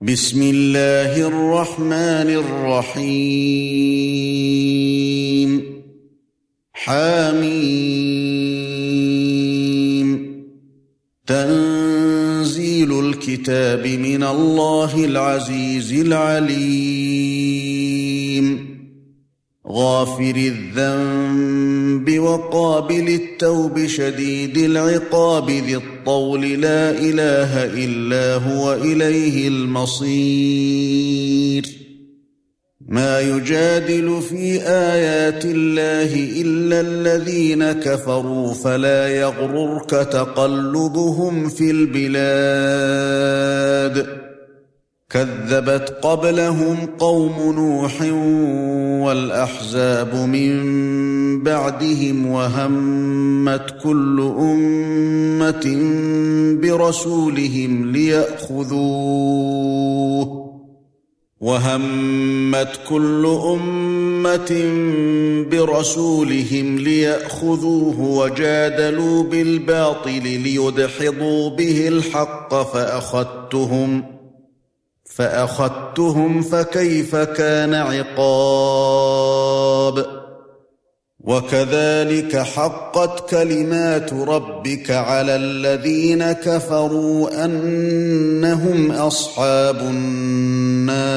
بسم الله الرحمن الرحيم. حميم. تنزيل الكتاب من الله العزيز العليم. غافر الذنب وقابل التوب شديد العقاب ذي الطول لا إله إلا هو إليه المصير. ما يجادل في آيات الله إلا الذين كفروا فلا يغررك تقلبهم في البلاد. كذبت قبلهم قوم نوح والأحزاب من بعدهم وهمت كل أمة برسولهم ليأخذوه وهمت كل أمة برسولهم ليأخذوه وجادلوا بالباطل ليدحضوا به الحق فاخذتهم ۖ فأخذتهم فكيف كان عقاب؟ وكذلك حقت كلمات ربك على الذين كفروا أنهم أصحاب النار.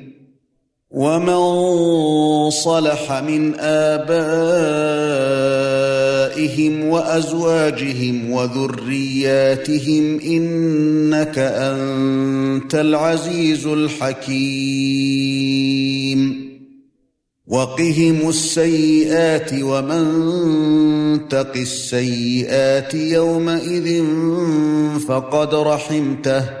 ومن صلح من ابائهم وازواجهم وذرياتهم انك انت العزيز الحكيم وقهم السيئات ومن تق السيئات يومئذ فقد رحمته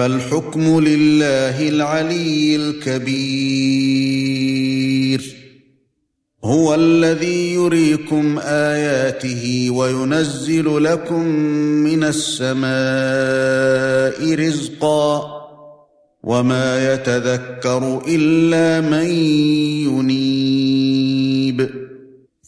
فالحكم لله العلي الكبير. هو الذي يريكم آياته وينزل لكم من السماء رزقا وما يتذكر إلا من ينيب.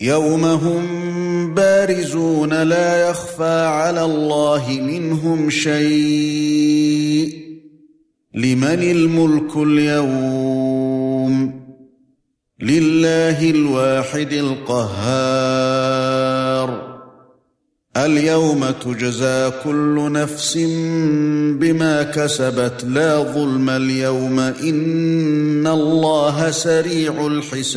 يوم هم بارزون لا يخفى على الله منهم شيء. لمن الملك اليوم؟ لله الواحد القهار. اليوم تجزى كل نفس بما كسبت. لا ظلم اليوم إن الله سريع الحساب.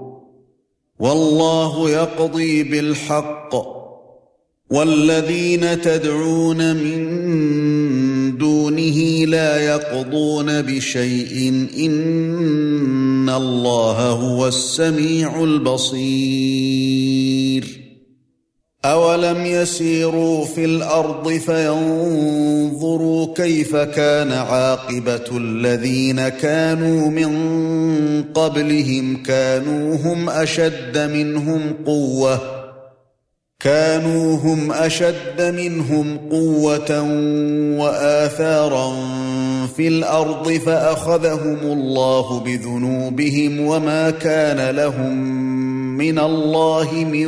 والله يقضي بالحق والذين تدعون من دونه لا يقضون بشيء إن الله هو السميع البصير اولم يسيروا في الأرض فينظروا كيف كان عاقبه الذين كانوا من قبلهم كانوا هم اشد منهم قوه كانوا هم اشد منهم قوه واثارا في الأرض فاخذهم الله بذنوبهم وما كان لهم من الله من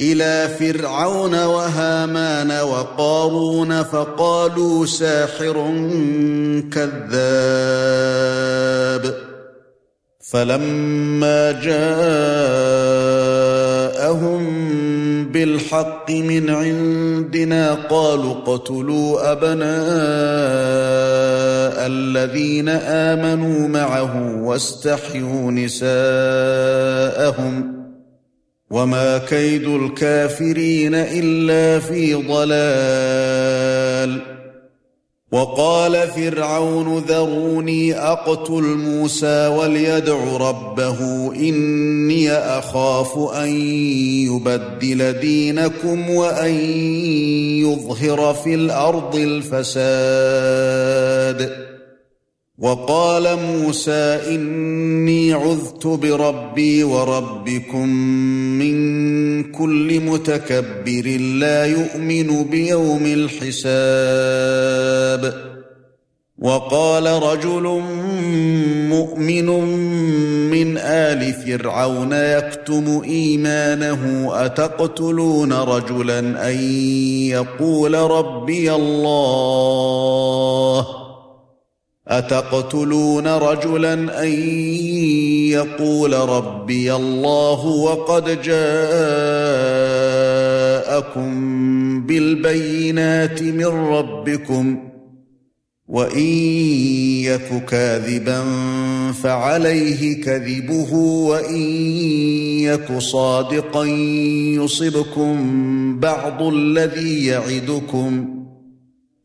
إلى فرعون وهامان وقارون فقالوا ساحر كذاب. فلما جاءهم بالحق من عندنا قالوا اقتلوا أبناء الذين آمنوا معه واستحيوا نساءهم. وما كيد الكافرين الا في ضلال وقال فرعون ذروني اقتل موسى وليدع ربه اني اخاف ان يبدل دينكم وان يظهر في الأرض الفساد وقال موسى إني عذت بربي وربكم من كل متكبر لا يؤمن بيوم الحساب. وقال رجل مؤمن من آل فرعون يكتم إيمانه أتقتلون رجلا أن يقول ربي الله؟ أتقتلون رجلا أن يقول ربي الله وقد جاءكم بالبينات من ربكم وإن يك كاذبا فعليه كذبه وإن يك صادقا يصبكم بعض الذي يعدكم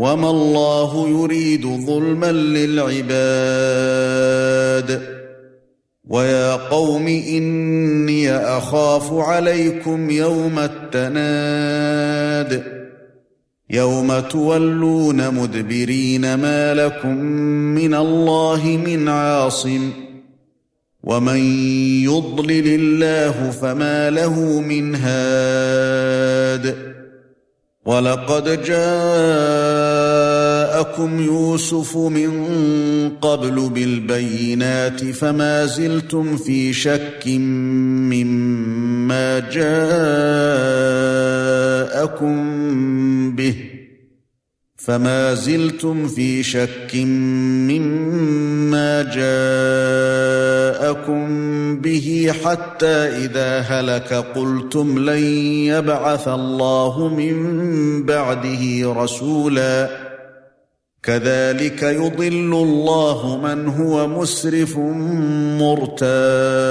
وما الله يريد ظلما للعباد ويا قوم اني اخاف عليكم يوم التناد يوم تولون مدبرين ما لكم من الله من عاصم ومن يضلل الله فما له من هاد ولقد جاءكم يوسف من قبل بالبينات فما زلتم في شك مما جاءكم فما زلتم في شك مما جاءكم به حتى إذا هلك قلتم لن يبعث الله من بعده رسولا. كذلك يضل الله من هو مسرف مرتاب.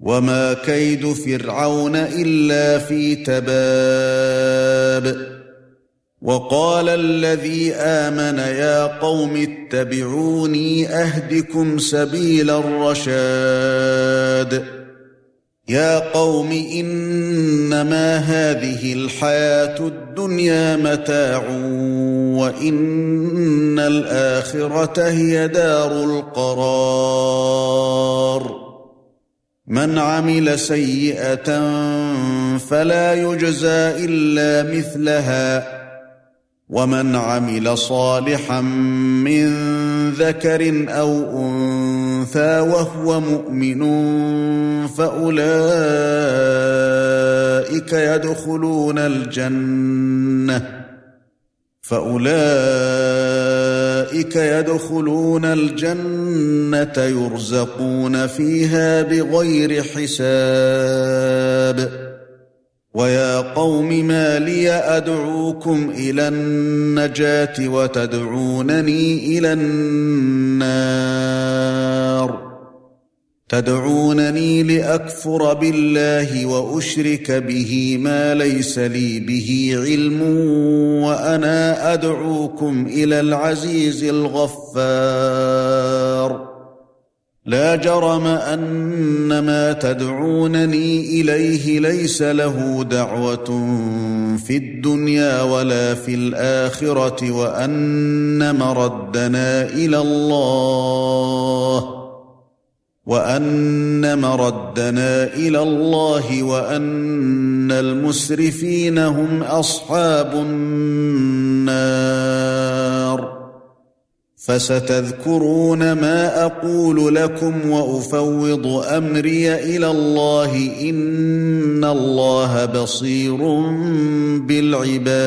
وما كيد فرعون الا في تباب وقال الذي امن يا قوم اتبعوني اهدكم سبيل الرشاد يا قوم انما هذه الحياة الدنيا متاع وان الاخره هي دار القرار من عمل سيئة فلا يجزى إلا مثلها. ومن عمل صالحا من ذكر أو أنثى وهو مؤمن فأولئك يدخلون الجنة. فاولئك يدخلون الجنة يرزقون فيها بغير حساب. ويا قوم ما لي أدعوكم إلى النجاة وتدعونني إلى النار. تدعونني لأكفر بالله وأشرك به ما ليس لي به علم وأنا أدعوكم إلى العزيز الغفار. لا جرم أن ما تدعونني إليه ليس له دعوة في الدنيا ولا في الآخرة وأن مردنا إلى الله. وأن مردنا إلى الله وأن المسرفين هم أصحاب النار. فستذكرون ما أقول لكم وأفوض أمري إلى الله إن الله بصير بالعباد.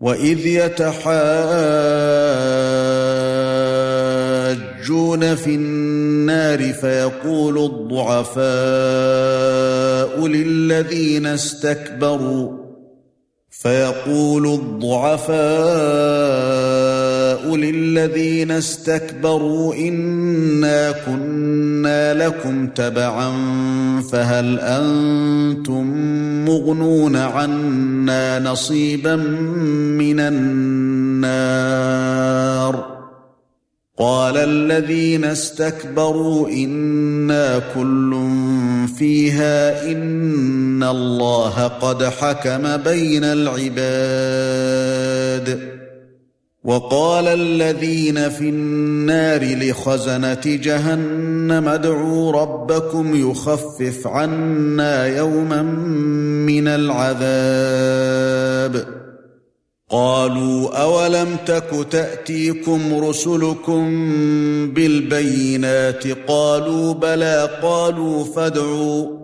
واذ يتحاجون في النار فيقول الضعفاء للذين استكبروا فيقول الضعفاء للذين استكبروا انا كنا لكم تبعا فهل أنتم مغنون عنا نصيبا من النار قال الذين استكبروا أنا كل فيها ان الله قد حكم بين العباد وقال الذين في النار لخزنة جهنم ادعوا ربكم يخفف عنا يوما من العذاب. قالوا أولم تك تأتيكم رسلكم بالبينات؟ قالوا بلى قالوا فادعوا.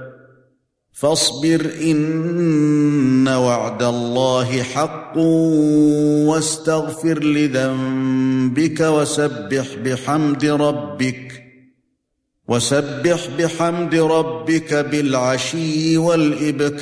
فاصبر إن وعد الله حق واستغفر لذنبك وسبح بحمد ربك وسبح بحمد ربك بالعشي والإبكار.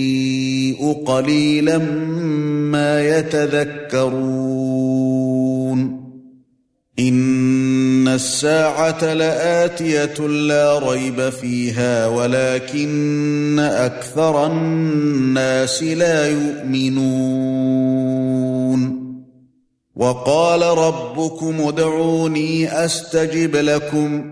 المسيء قليلا ما يتذكرون. إن الساعة لآتية لا ريب فيها ولكن أكثر الناس لا يؤمنون. وقال ربكم ادعوني أستجب لكم.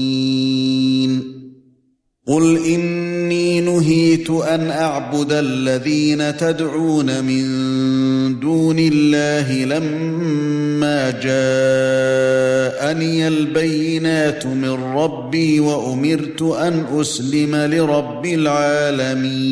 قل اني نهيت ان اعبد الذين تدعون من دون الله لما جاءني البينات من ربي وامرت ان اسلم لرب العالمين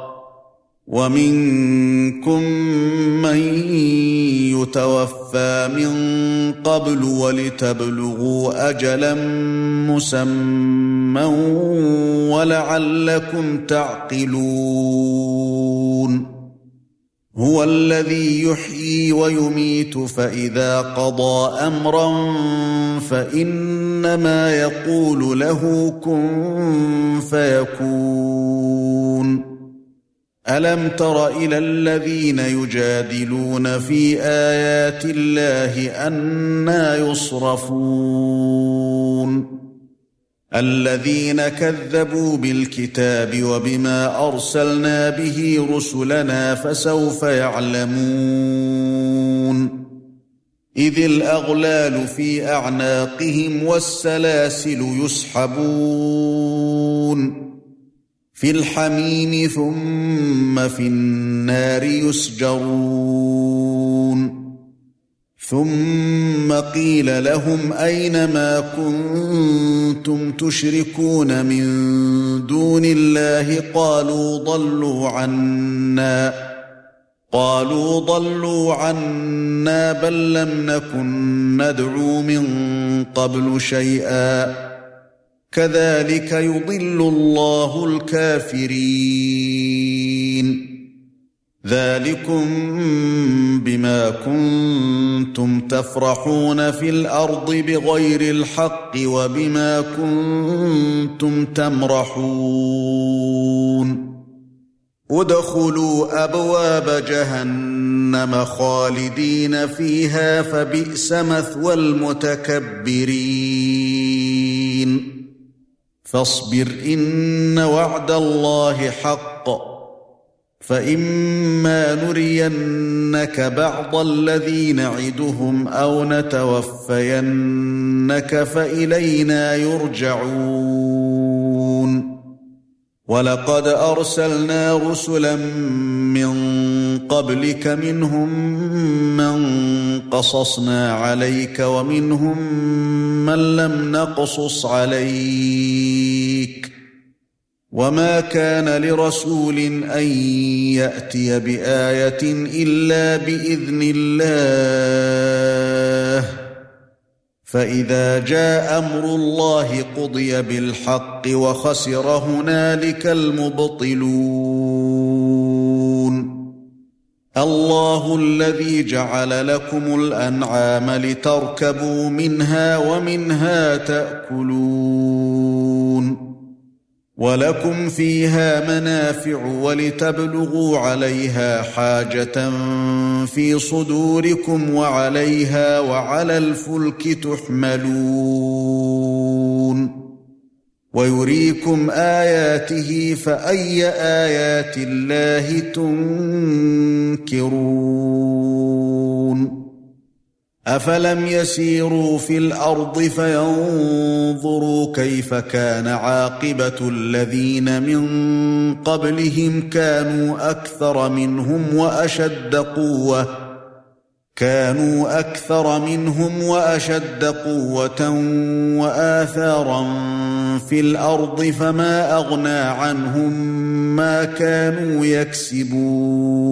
ومنكم من يتوفى من قبل ولتبلغوا اجلا مسمى ولعلكم تعقلون هو الذي يحيي ويميت فإذا قضى امرا فإنما يقول له كن فيكون ألم تر إلى الذين يجادلون في آيات الله أنا يصرفون؟ الذين كذبوا بالكتاب وبما أرسلنا به رسلنا فسوف يعلمون. إذ الأغلال في أعناقهم والسلاسل يسحبون. في الحميم ثم في النار يسجرون. ثم قيل لهم أين ما كنتم تشركون من دون الله؟ قالوا ضلوا عنا. قالوا ضلوا عنا بل لم نكن ندعو من قبل شيئا. كذلك يضل الله الكافرين. ذلكم بما كنتم تفرحون في الأرض بغير الحق وبما كنتم تمرحون. ادخلوا أبواب جهنم خالدين فيها فبئس مثوى المتكبرين. فاصبر إن وعد الله حق فإما نرينك بعض الذي نعدهم أو نتوفينك فإلينا يرجعون ولقد أرسلنا رسلا من قبلك منهم من قصصنا عليك ومنهم من لم نقصص عليك وما كان لرسول أن يأتي بآية إلا بإذن الله فإذا جاء أمر الله قضي بالحق وخسر هنالك المبطلون. الله الذي جعل لكم الأنعام لتركبوا منها ومنها تأكلون. ولكم فيها منافع ولتبلغوا عليها حاجة في صدوركم وعليها وعلى الفلك تحملون. ويريكم آياته فأي آيات الله تنكرون. أفلم يسيروا في الأرض فينظروا كيف كان عاقبة الذين من قبلهم كانوا أكثر منهم وأشد قوة كانوا أكثر منهم وأشد قوة وآثارا في الأرض فما أغنى عنهم ما كانوا يكسبون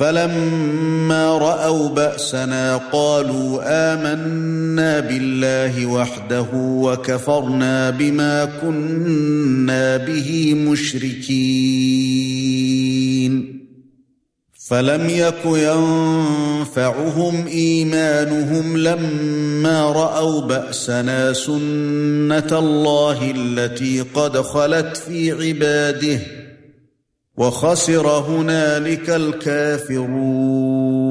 فلما رأوا بأسنا قالوا آمنا بالله وحده وكفرنا بما كنا به مشركين. فَلَمْ يَكُ يَنفَعُهُمْ إِيمَانُهُمْ لَمَّا رَأَوْا بَأْسَنَا سُنَّةَ اللَّهِ الَّتِي قَدْ خَلَتْ فِي عِبَادِهِ. وَخَسِرَ هُنَالِكَ الْكَافِرُونَ.